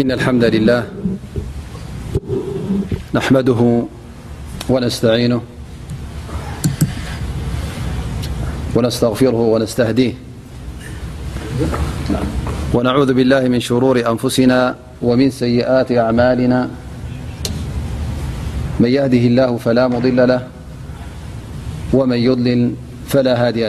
إ الحمد لله نحمده ونستعينهره وي نعوذ بالله من شرور أنفسنا ومن سيئات أعمالنا من يهده الله فلا مضل له ومن يلل فلا هادي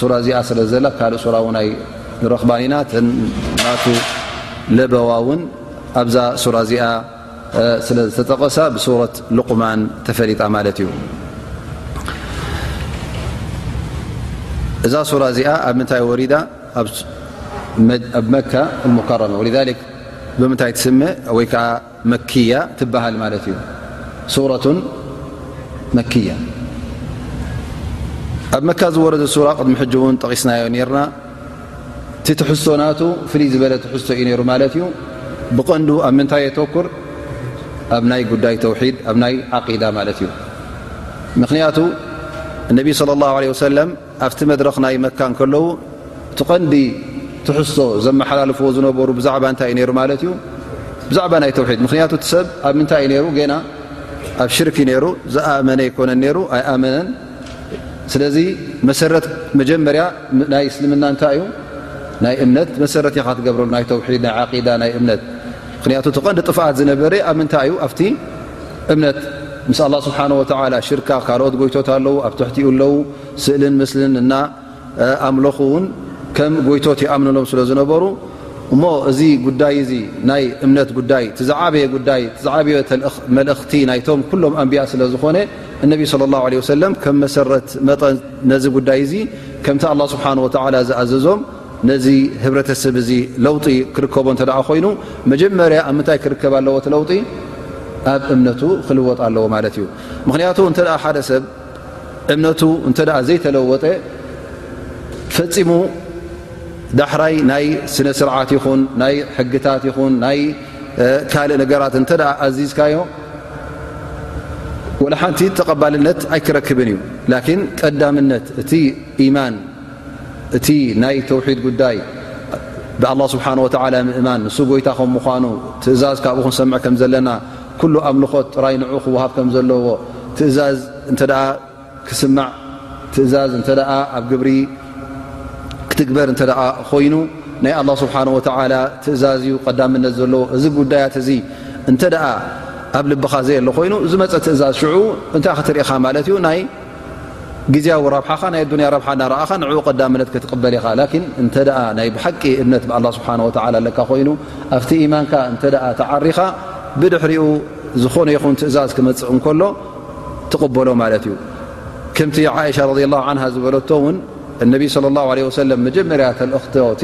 ሱራ እዚኣ ስለ ዘላ ካልእ ሱራ ውን ኣይ ንረኽባን ኢና ናቱ ለበዋ ውን ኣብዛ ሱራ እዚኣ ስለ ዝተጠቐሳ ብሱረት ልቁማን ተፈሊጣ ማለት እዩ እዛ ሱራ እዚኣ ኣብ ምንታይ ወሪዳ ኣብ መካ ሙከረመ ወ ብምንታይ ትስመ ወይከዓ መክያ ትበሃል ማለት እዩ ሱረቱ መክያ ኣብ መካ ዝወረደ ሱራ ቅድሚ ሕጂ እውን ጠቒስናዮ ነርና እቲ ትሕዝቶ ናቱ ፍልይ ዝበለ ትሕዝቶ እዩ ነይሩ ማለት እዩ ብቐንዱ ኣብ ምንታይ የተኩር ኣብ ናይ ጉዳይ ተውሒድ ኣብ ናይ ዓቂዳ ማለት እዩ ምክንያቱ እነቢይ ስለ ላሁ ለ ወሰለም ኣብቲ መድረኽ ናይ መካ እንከለዉ እቲ ቀንዲ ትሕዝቶ ዘመሓላልፍዎ ዝነበሩ ብዛዕባ እንታይ እዩ ነይሩ ማለት እዩ ብዛዕባ ናይ ተውሒድ ምክንያቱ እቲ ሰብ ኣብ ምንታይ እዩ ነይሩ ገና ኣብ ሽርክ ነይሩ ዝኣመነ ኣይኮነን ነይሩ ኣይኣመነን ስለዚ መሰረት መጀመርያ ናይ እስልምና እንታይ እዩ ናይ እምነት መሰረት ኢኻ ትገብረሉ ናይ ተውሒድ ናይ ዓቂዳ ናይ እምነት ምክንያቱ እቲ ቀንዲ ጥፍኣት ዝነበረ ኣብ ምንታይ እዩ ኣብቲ እምነት ምስ ኣላ ስብሓን ወተላ ሽርካ ካልኦት ጎይቶት ኣለዉ ኣብ ትሕቲኡ ኣለዉ ስእልን ምስልን እና ኣምለኹ እውን ከም ጎይቶት ይኣምንሎም ስለ ዝነበሩ እሞ እዚ ጉዳይ እዚ ናይ እምነት ጉዳይ ቲዝዓበየ ጉዳይ ቲዝዓበየ መልእኽቲ ናይቶም ኩሎም ኣንብያ ስለ ዝኾነ እነቢ ስለ ላ ለ ወሰለም ከም መሰረት መጠን ነዚ ጉዳይ እዚ ከምቲ ኣላ ስብሓን ወተላ ዝኣዘዞም ነዚ ህብረተስብ እዚ ለውጢ ክርከቦ እንተ ኮይኑ መጀመርያ ኣብ ምንታይ ክርከብ ኣለዎ እቲ ለውጢ ኣብ እምነቱ ክልወጥ ኣለዎ ማለት እዩ ምክንያቱ እንተ ሓደ ሰብ እምነቱ እንተ ዘይተለወጠ ፈፂሙ ዳሕራይ ናይ ስነ ስርዓት ይኹን ናይ ሕግታት ይኹን ናይ ካልእ ነገራት እንተ ኣዚዝካዮ ወላ ሓንቲ ተቐባልነት ኣይክረክብን እዩ ላኪን ቀዳምነት እቲ ኢማን እቲ ናይ ተውሒድ ጉዳይ ብኣላ ስብሓን ወተላ ምእማን ንሱ ጎይታ ከም ምኳኑ ትእዛዝ ካብኡ ክንሰምዕ ከም ዘለና ኩሉ ኣምልኾት ጥራይ ንዑ ክወሃብ ከም ዘለዎ ትእዛዝ እተ ክስማዕ ትእዛዝ እተ ኣብ ግብሪ ክትግበር እተ ኮይኑ ናይ ኣላ ስብሓን ወተላ ትእዛዝ እዩ ቀዳምነት ዘለዎ እዚ ጉዳያት እዚ እንተ ኣብ ልብኻ ዘየሎ ኮይኑ ዝመፀ ትእዛዝ ሽዑ እንታይ ክትርእኻ ማለት እዩ ግዝያዊ ረብሓኻ ናይ ኣዱንያ ረብሓ እናረኣኻ ንዕኡ ቀዳምነት ክትቕበል ኢኻ ላኪን እንተ ናይ ብሓቂ እምነት ብኣላ ስብሓን ወተላ ኣለካ ኮይኑ ኣብቲ ኢማንካ እንተ ተዓሪኻ ብድሕሪኡ ዝኾነ ይኹን ትእዛዝ ክመፅእ እንከሎ ትቕበሎ ማለት እዩ ከምቲ ዓይሻ ረ ላ ዓንሃ ዝበለቶ እውን እነቢ ለ ላ ለ ወሰለም መጀመርያ ተልእኽቶቲ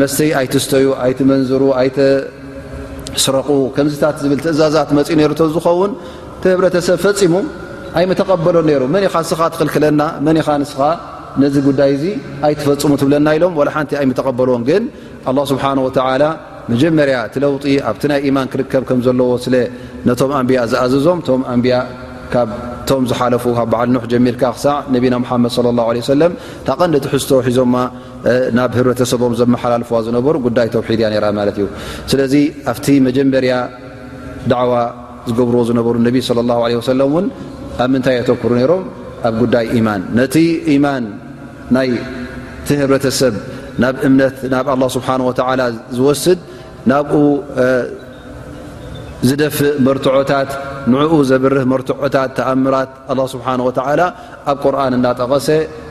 መስተይ ኣይትስተዩ ኣይትመንዝሩ ኣይትስረቑ ከምዚታት ዝብል ትእዛዛት መፅእ ነይሩቶ ዝኸውን እቲ ህብረተሰብ ፈፂሙ ኣይምተቐበሎን ነይሩ። መን ኢኻ ንስኻ ትኽልክለና፣ መን ኢኻ ንስኻ ነዚ ጉዳይ እዚ ኣይትፈፅሙ ትብለና ኢሎም ዋላ ሓንቲ ኣይምተቐበልዎን። ግን ኣላህ ስብሓነሁ ወተዓላ መጀመርያ እቲ ለውጢ ኣብቲ ናይ ኢማን ክርከብ ከም ዘለዎ ስለ ነቶም ኣንብያ ዝኣዘዞም እቶም ኣንብያ ካብቶም ዝሓለፉ ካብ በዓል ኑሕ ጀሚርካ ክሳዕ ነቢና ሙሓመድ ሰለላሁ ዓለይሂ ወሰለም እታ ቀንዲ ትሕዝቶ ሒዞማ ናብ ህብረተሰቦም ዘመሓላልፍዋ ዝነበሩ ጉዳይ ተውሒድ እያ ነይራ ማለት እዩ። ስለዚ ኣብቲ መጀመርያ ዳዕዋ ዝገብርዎ ዝነበሩ ነቢ صለ ላه ለ ወሰለም እውን ኣብ ምንታይ የተኩሩ ነይሮም ኣብ ጉዳይ ኢማን ነቲ ኢማን ናይ እቲ ህብረተሰብ ናብ እምነት ናብ ኣላ ስብሓን ወተዓላ ዝወስድ ናብኡ ዝደፍእ መርትዖታት ንዕኡ ዘብርህ መርትዖታት ተኣምራት ኣላ ስብሓን ወተዓላ ኣብ ቁርን እናጠቐሰ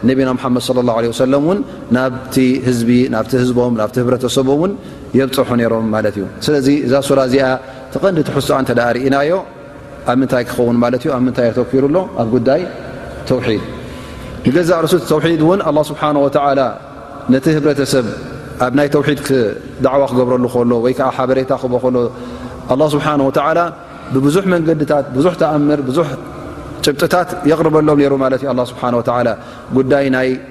ነቢና ምሓመድ صለ ላه ለ ወሰለም እውን ናብቲ ህዝቢ ናብቲ ህዝቦም ናብቲ ህብረተሰቦም እውን የብፅሑ ነይሮም ማለት እዩ ስለዚ እዛ ሱራ እዚኣ እቲ ቀንዲ ትሕዝቶኣ እንተ ርእናዮ ኣብ ምንታይ ክኸውን ማለት እዩ ኣብ ምንታይ ኣተኪሩ ኣሎ ኣብ ጉዳይ ተውሒድ ንገዛእ ርሱ ተውሒድ እውን ኣላ ስብሓን ወተላ ነቲ ህብረተሰብ ኣብ ናይ ተውሒድ ዳዕዋ ክገብረሉ ከሎ ወይ ከዓ ሓበሬታ ክህቦ ከሎ ኣላ ስብሓን ወተላ ብብዙሕ መንገድታት ብዙሕ ተኣምር ብዙሕ ጭብጥታት የቕርበሎም ነይሩ ማለት እዩ ኣላ ስብሓን ወተላ ጉዳይ ናይ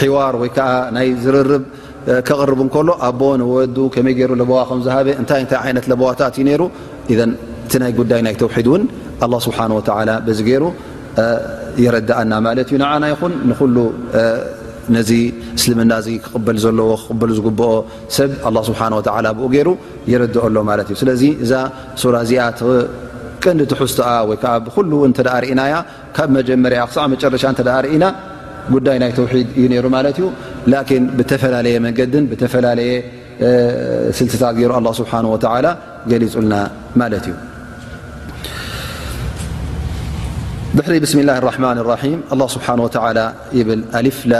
ሒዋር ወይ ከዓ ናይ ዝርርብ ከቕርብ እንከሎ ኣቦ ንወዱ ከመይ ገይሩ ለበዋ ከም ዝሃበ እንታይ እንታይ ዓይነት ለበዋታት እዩ ነይሩ እዘን እቲ ናይ ጉዳይ ናይ ተውሒድ እውን ኣላ ስብሓን ወተላ በዚ ገይሩ የረድኣና ማለት እዩ ንዓና ይኹን ንኩሉ ነዚ እስልምና እዚ ክቕበል ዘለዎ ክቕበል ዝግብኦ ሰብ ኣላ ስብሓን ወተላ ብኡ ገይሩ ይረድኦ ኣሎ ማለት እዩ ስለዚ እዛ ሱራ እዚኣ ቀንዲ ትሕዝቶኣ ወይከዓ ብኩሉ እውን እተ ርእናያ ካብ መጀመርያ ክሳዕ መጨረሻ እንተ ርእና ጉዳይ ናይ ተውሒድ እዩ ነይሩ ማለት እዩ ላኪን ብተፈላለየ መንገድን ብተፈላለየ ስልትታት ገይሩ ኣላ ስብሓን ወተላ ገሊፁልና ማለት እዩ ድሕሪ ብስሚ ላ ራሕማን ራሒም ኣላ ስብሓን ወተላ ይብል ኣሊፍላሚም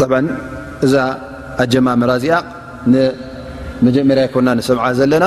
ጠብ እዛ ኣጀማምራ እዚኣ ንመጀመርያ ይኮና ንሰምዓ ዘለና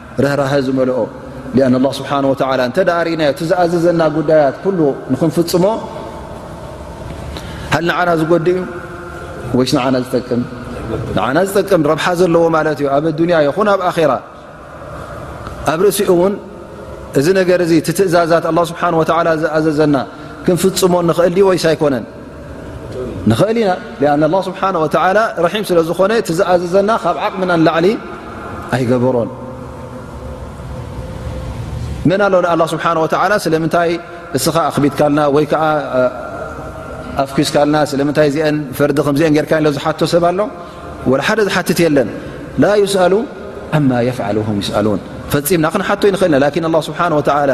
ርህራሀ ዝመልኦ ኣን ላ ስብሓ ወላ እንተ ርእናዮ እቲ ዝኣዘዘና ጉዳያት ኩሉ ንክንፍፅሞ ሃል ንዓና ዝጎዲ እዩ ወይስ ንዓና ዝጠቅም ንዓና ዝጠቅም ረብሓ ዘለዎ ማለት እዩ ኣብ ኣዱንያ ይኹን ኣብ ኣራ ኣብ ርእሲኡ እውን እዚ ነገር እዚ እቲ ትእዛዛት ኣላ ስብሓን ወላ ዝኣዘዘና ክንፍፅሞ ንኽእል ወይስ ኣይኮነን ንኽእል ኢና ን ላ ስብሓ ወላ ርሒም ስለ ዝኾነ እቲ ዝኣዘዘና ካብ ዓቕምና ንላዕሊ ኣይገበሮን መን ኣሎ ንኣላ ስብሓ ወላ ስለምንታይ እስኻ ኣኽቢድካልና ወይ ከዓ ኣፍኲስካልና ስለምንታይ እዚአን ፈርዲ ከምዚአን ጌርካ ሎ ዝሓቶ ሰብ ኣሎ ወላ ሓደ ዝሓትት የለን ላ ይስኣሉ ኣማ የፍዓሉ ም ይስኣሉን ፈፂምና ክንሓቶ ይንኽእልና ላኪን ኣላ ስብሓ ወላ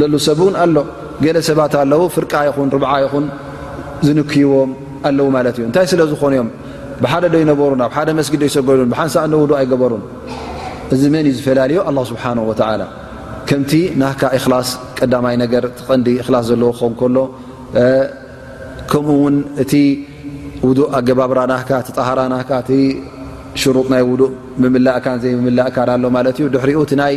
ለሉ ሰብ እውን ኣሎ ገለ ሰባት ኣለዉ ፍርቃ ይኹን ርብዓ ይኹን ዝንክይዎም ኣለዉ ማለት እዩ እንታይ ስለ ዝኾኑ እዮም ብሓደ ዶ ይነበሩ ናብ ሓደ መስጊድ ዶ ይሰገዱን ብሓንሳእ እነውዱ ኣይገበሩን እዚ መን እዩ ዝፈላልዮ ኣላ ስብሓን ወተላ ከምቲ ናካ እክላስ ቀዳማይ ነገር ትቐንዲ እክላስ ዘለዎ ክኸውን ከሎ ከምኡ ውን እቲ ውዱእ ኣገባብራ ናካ ትጠሃራ ናካ እቲ ሽሩጥ ናይ ውዱእ ምምላእካን ዘይምምላእካን ኣሎ ማለት እዩ ድሕሪኡ ይ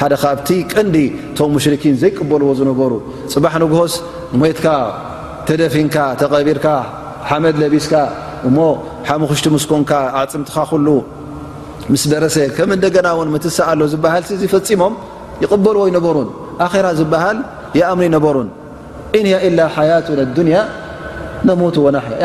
ሓደ ካብቲ ቀንዲ እቶም ሙሽርኪን ዘይቅበልዎ ዝነበሩ ፅባሕ ንግሆስ ሞትካ ተደፊንካ ተቐቢርካ ሓመድ ለቢስካ እሞ ሓሙኽሽቲ ምስ ኮንካ ኣዕፅምትኻ ኩሉ ምስ ደረሰ ከም እንደገና እውን ምትሳእ ኣሎ ዝበሃል እዚ ፈፂሞም ይቕበልዎ ይነበሩን ኣኼራ ዝበሃል ይኣምኑ ይነበሩን ኢንያ ኢላ ሓያቱን ኣዱንያ ነሞቱ ወናሕያ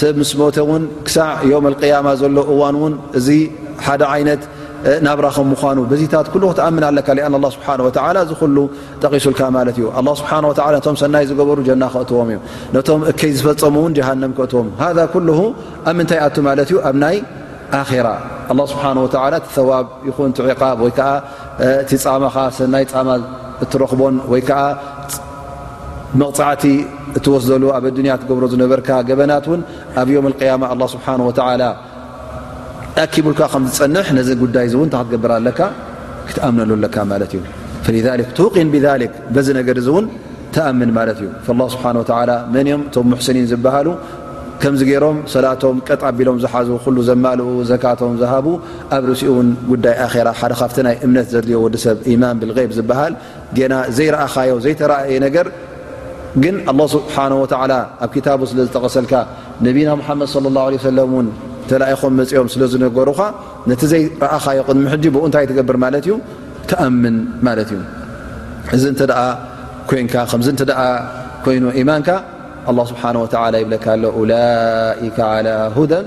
ሰብ ምስ ሞተ ውን ክሳዕ ዮም ኣልቅያማ ዘሎ እዋን እውን እዚ ሓደ ዓይነት ናብራ ከም ምኳኑ በዚታት ኩሉ ክትኣምን ኣለካ ሊኣን ኣላ ስብሓን ወተዓላ እዚ ኩሉ ጠቒሱልካ ማለት እዩ ኣላ ስብሓን ወተላ ነቶም ሰናይ ዝገበሩ ጀና ከእትዎም እዩ ነቶም እከይ ዝፈፀሙ እውን ጀሃንም ክእትዎም እዩ ሃዛ ኩልሁ ኣብ ምንታይ ኣቱ ማለት እዩ ኣብ ናይ ኣራ ኣላ ስብሓን ወተላ እቲ ተዋብ ይኹን ቲዕቓብ ወይከዓ እቲ ፃማኻ ሰናይ ፃማ እትረኽቦን ወይከዓ መቕጻዕቲ እትወስደሉ ኣብ ኣዱንያ ትገብሮ ዝነበርካ ገበናት እውን ኣብ ዮም ቅያማ ኣላ ስብሓን ወተላ ኣኪቡልካ ከም ዝፀንሕ ነዚ ጉዳይ እዚ እውን ታክትገብር ኣለካ ክትኣምነሉ ኣለካ ማለት እዩ ቱቅን ብክ በዚ ነገር እዚ እውን ተኣምን ማለት እዩ ላ ስብሓን ወተላ መን እዮም እቶም ሙሕስኒን ዝበሃሉ ከምዚ ገይሮም ሰላቶም ቀጥ ኣቢሎም ዝሓዙ ኩሉ ዘማልኡ ዘካቶም ዝሃቡ ኣብ ርእሲኡ እውን ጉዳይ ኣራ ሓደ ካብቲ ናይ እምነት ዘድልዮ ወዲ ሰብ ኢማን ብልይብ ዝበሃል ጌና ዘይረኣኻዮ ዘይተራእየ ነገር ግን ኣላ ስብሓን ወተዓላ ኣብ ክታቡ ስለ ዝጠቐሰልካ ነቢና ሙሓመድ ስለ ላሁ ለ ሰለም እውን ተላኢኾም መፂኦም ስለ ዝነገሩኻ ነቲ ዘይረኣኻዮ ቅድሚ ሕጂ ብኡ እንታይ ትገብር ማለት እዩ ትኣምን ማለት እዩ እዚ እንተ ደኣ ኮንካ ከምዚ እንተ ደኣ ኮይኑ ኢማንካ ኣላ ስብሓን ወተዓላ ይብለካ ኣሎ ኡላይከ ዓላ ሁደን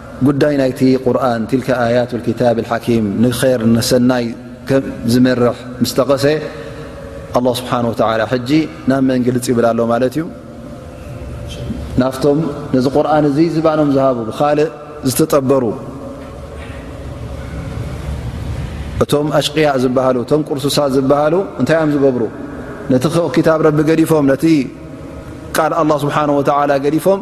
ጉዳይ ናይቲ ቁርን ቲልካ ኣያት ክታብ ሓኪም ንር ንሰናይ ከም ዝመርሕ ምስ ጠቐሰ ኣላ ስብሓን ወተላ ሕጂ ናብ መን ግልፅ ይብል ኣሎ ማለት እዩ ናፍቶም ነዚ ቁርን እዙ ዝባኖም ዝሃቡ ብካልእ ዝተጠበሩ እቶም ኣሽቅያ ዝበሃሉ እቶም ቅርሱሳት ዝበሃሉ እንታይ እዮም ዝገብሩ ነቲ ክታብ ረቢ ገዲፎም ነቲ ቃል ኣላ ስብሓን ወተላ ገዲፎም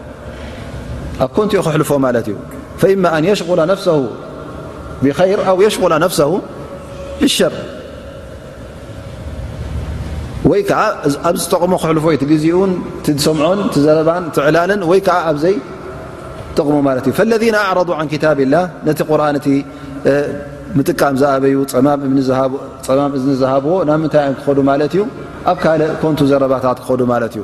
ኣብ ኮንቲኡ ክሕልፎ ማለት እዩ ፈማ ኣን የሽغላ ነፍሰ ብኸይር ኣው የሽغላ ነፍሰ ብሸር ወይ ከዓ ኣብ ዝጠቕሞ ክሕልፎ ዩ ትግዜኡን ትሰምዖን ትዘረባን ትዕላልን ወይ ከዓ ኣብዘይ ጠቕሞ ማለት እዩ ፈለذ ኣዕረض ን ክታብ ላ ነቲ ቁርን እቲ ምጥቃም ዝኣበዩ ፀማም እዝኒ ዝሃብዎ ናብ ምንታይ እዮም ክኸዱ ማለት እዩ ኣብ ካልእ ኮንቱ ዘረባታት ክኸዱ ማለት እዩ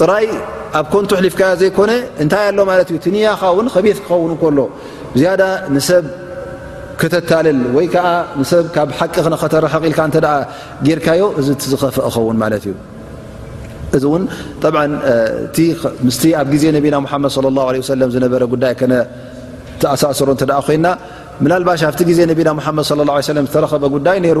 ጥራይ ኣብ ኮንቱ ኣሕሊፍካዮ ዘይኮነ እንታይ ኣሎ ማለት እዩ ትንያኻ እውን ከቢት ክኸውን ከሎ ዝያዳ ንሰብ ከተታልል ወይ ከዓ ንሰብ ካብ ሓቂ ክነከተርሕቕ ኢልካ እተ ጌርካዮ እዚ ዝኸፍእ ይኸውን ማለት እዩ እዚ እውን ጠብ እቲ ምስቲ ኣብ ግዜ ነቢና ሙሓመድ ለ ላ ለ ሰለም ዝነበረ ጉዳይ ከነተኣሳስሮ እንተ ኮይና ምናልባሽ ኣብቲ ግዜ ነቢና ሓመድ ለ ለ ሰለም ዝተረኸበ ጉዳይ ነይሩ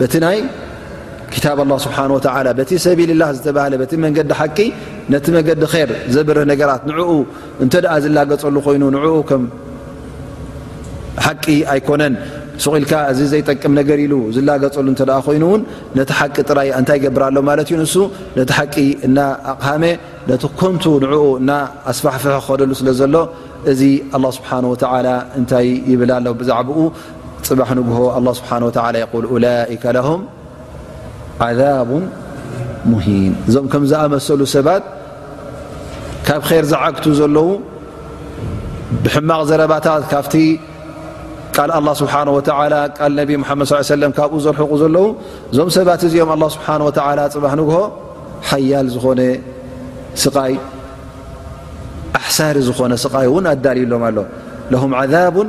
በቲ ናይ ክታብ ኣላ ስብሓን ወተላ በቲ ሰቢል ላ ዝተባህለ በቲ መንገዲ ሓቂ ነቲ መገዲ ር ዘብርህ ነገራት ንዕኡ እንተ ደኣ ዝላገፀሉ ኮይኑ ንኡ ከም ሓቂ ኣይኮነን ስቑኢልካ እዚ ዘይጠቅም ነገር ኢሉ ዝላገፀሉ እተ ኮይኑ እውን ነቲ ሓቂ ጥራይ እንታይ ይገብር ኣሎ ማለት እዩ ንሱ ነቲ ሓቂ እና ኣቕሃመ ነቲ ኮንቱ ንኡ እና ኣስፋሕፍሐ ክኸደሉ ስለ ዘሎ እዚ ኣላ ስብሓን ወተላ እንታይ ይብል ኣሎ ብዛዕባኡ ፅባሕ ንግሆ ኣላ ስብሓን ወተላ ይል ኡላይከ ለሁም ዓዛቡ ሙሂን እዞም ከም ዝኣመሰሉ ሰባት ካብ ኼር ዝዓግቱ ዘለዉ ብሕማቕ ዘረባታት ካብቲ ቃል ኣላ ስብሓን ወተላ ቃል ነቢ ሙሓመድ ስ ሰለም ካብኡ ዘርሕቑ ዘለዉ እዞም ሰባት እዚኦም ኣላ ስብሓን ወተላ ፅባሕ ንግሆ ሓያል ዝኾነ ስቃይ ኣሕሳሪ ዝኾነ ስቃይ እውን ኣዳልዩሎም ኣሎ ለሁም ዓዛቡን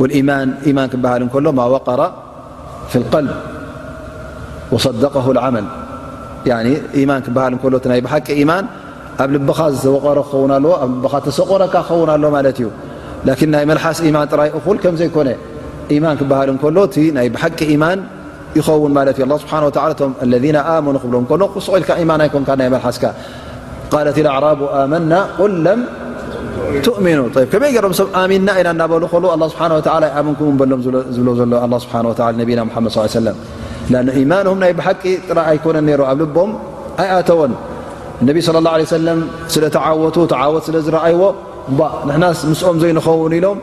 ወልኢማን ኢማን ክበሃል እንከሎ ማ ወቀረ ፍልቀልብ ወሰደቀሁ ልዓመል ማን ክበሃል እከሎ እቲ ናይ ብሓቂ ኢማን ኣብ ልብኻ ዝተወቐረ ክኸውን ኣለዎ ኣብ ልብኻ ተሰቆረካ ክኸውን ኣሎ ማለት እዩ ላኪን ናይ መልሓስ ኢማን ጥራይ እኹል ከምዘይኮነ ኢማን ክበሃል እንከሎ እቲ ናይ ብሓቂ ኢማን ይኸውን ማለት እዩ ስብሓ እቶም ለذ ኣመኑ ክብሎ ከሎ ስቕ ኢልካ ኢማን ኣይኮንካ ናይ መልሓስካ ቃለት ኣዕራቡ ኣመና ቁል ለም ትእሚኑ ከመይ ገሮም ሰብ ኣሚና ኢና እናበሉ ከሉ ኣ ስብሓ ኣይኣመንኩም በሎም ዝብሎ ዘሎ ስብሓ ነቢና ሓመድ ስ ሰለም ኢማንም ናይ ብሓቂ ጥራ ኣይኮነን ነይሩ ኣብ ልቦም ኣይኣተወን ነቢ ስለ ላ ሰለም ስለ ተዓወቱ ተዓወት ስለ ዝረኣይዎ ንሕናስ ምስኦም ዘይንኸውን ኢሎም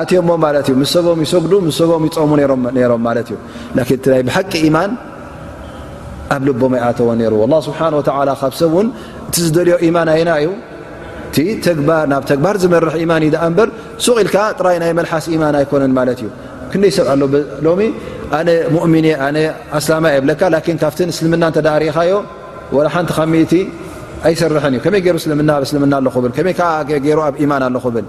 ኣትዮሞ ማለት እዩ ምስ ሰቦም ይሰግዱ ምስ ሰቦም ይፀሙ ነሮም ማለት እዩ ላን እቲ ናይ ብሓቂ ኢማን ኣብ ልቦም ኣይኣተወ ነይሩ ላ ስብሓን ወተላ ካብ ሰብ እውን እቲ ዝደልዮ ኢማን ኣየና እዩ እቲ ተግባር ናብ ተግባር ዝመርሕ ኢማን እዩ ዳኣ እምበር ሱቅ ኢልካ ጥራይ ናይ መልሓስ ኢማን ኣይኮነን ማለት እዩ ክንደይ ሰብ ኣሎ ሎሚ ኣነ ሙእሚን እየ ኣነ ኣስላማ የብለካ ላን ካብቲ እስልምና እተ ርእኻዮ ወላ ሓንቲ ካብ ሚእቲ ኣይሰርሐን እዩ ከመይ ገይሩ እስልምና ኣብ እስልምና ኣለኹ ብል ከመይ ከ ገይሩ ኣብ ኢማን ኣለኹ ብል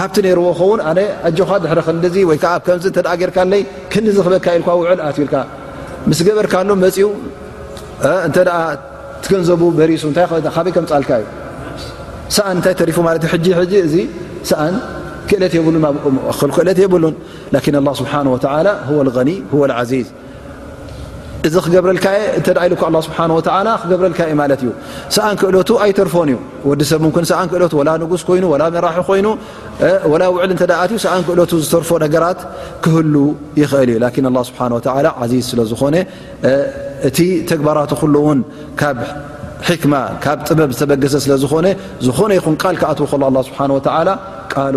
ሃብቲ ነይርዎ ክኸውን ኣነ ኣጆኻ ድሕሪ ክንዲዚ ወይ ከዓ ከምዚ እተ ጌርካለይ ክንዲ ዝኽበካ ኢልካ ውዕል ኣትዩልካ ምስ ገበርካሉ መፅኡ እንተ ትገንዘቡ በሪሱ እታይ ካበይ ከምፃልካ እዩ ሰኣን እንታይ ተሪፉ ማለት ዩ ሕጂ ሕጂ እዚ ሰኣን ክእለት የብሉን ክእለት የብሉን ላኪን ኣላ ስብሓን ወተላ ኒ ዓዚዝ እዚ ክገብረልካ እየ እንተ ኢሉካ ኣላ ስብሓን ወተዓላ ክገብረልካ እየ ማለት እዩ ሰኣን ክእለቱ ኣይተርፎን እዩ ወዲ ሰብ ን ሰኣን ክእለቱ ወላ ንጉስ ኮይኑ ወላ መራሒ ኮይኑ ወላ ውዕል እንተ ኣትዩ ሰኣን ክእለቱ ዝተርፎ ነገራት ክህሉ ይኽእል እዩ ላኪን ኣላ ስብሓን ወተዓላ ዓዚዝ ስለ ዝኾነ እቲ ተግባራቱ ኩሉ እውን ካብ ሕክማ ካብ ጥበብ ዝተበገሰ ስለ ዝኾነ ዝኾነ ይኹን ቃል ክኣትዉ ከሎ ኣላ ስብሓን ወተዓላ ቃሉ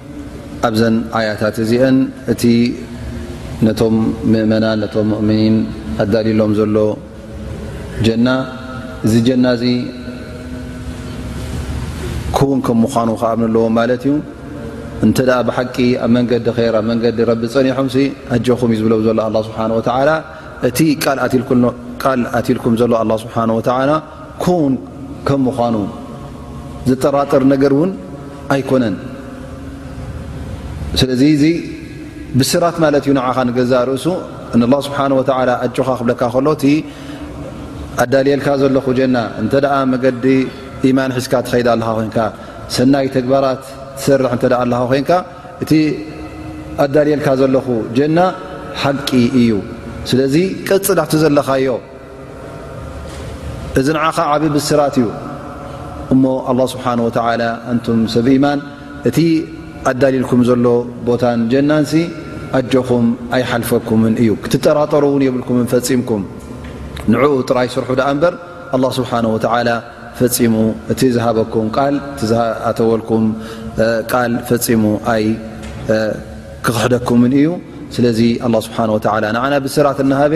ኣብዘን ኣያታት እዚአን እቲ ነቶም ምእመናን ነቶም ሙእምኒን ኣዳልሎም ዘሎ ጀና እዚ ጀና እዚ ክውን ከም ምዃኑ ክኣምን ኣለዎም ማለት እዩ እንተ ብሓቂ ኣብ መንገዲ ር ኣብ መንገዲ ረቢ ፀኒሖም ኣጀኹም እዩ ዝብሎም ዘሎ ስብሓ እቲ ቃል ኣትልኩም ዘሎ ስብሓ ኮን ከም ምዃኑ ዘጠራጥር ነገር እውን ኣይኮነን። ስለዚ እዚ ብስራት ማለት እዩ ንዓኻ ንገዛ ርእሱ ንላ ስብሓን ወተላ ኣጆኻ ክብለካ ከሎ እቲ ኣዳልየልካ ዘለኹ ጀና እንተ ደኣ መገዲ ኢማን ሒዝካ ትኸይዳ ኣለኻ ኮንካ ሰናይ ተግባራት ትሰርሕ እንተ ደኣ ኣለኻ ኮንካ እቲ ኣዳልየልካ ዘለኹ ጀና ሓቂ እዩ ስለዚ ቀፅል ኣብቲ ዘለኻዮ እዚ ንዓኻ ዓብ ብስራት እዩ እሞ ኣላ ስብሓን ወተላ ኣንቱም ሰብ ኢማን እቲ ኣዳልልኩም ዘሎ ቦታን ጀናንሲ ኣጆኹም ኣይሓልፈኩምን እዩ ክትጠራጠሩ እውን የብልኩምን ፈፂምኩም ንዕኡ ጥራይ ስርሑ ድኣ እምበር ኣላ ስብሓን ወተላ ፈፂሙ እቲ ዝሃበኩም ቃል እቲ ዝኣተወልኩም ቃል ፈፂሙ ኣይ ክኽሕደኩምን እዩ ስለዚ ኣላ ስብሓን ወተላ ንዓና ብስራት እናሃበ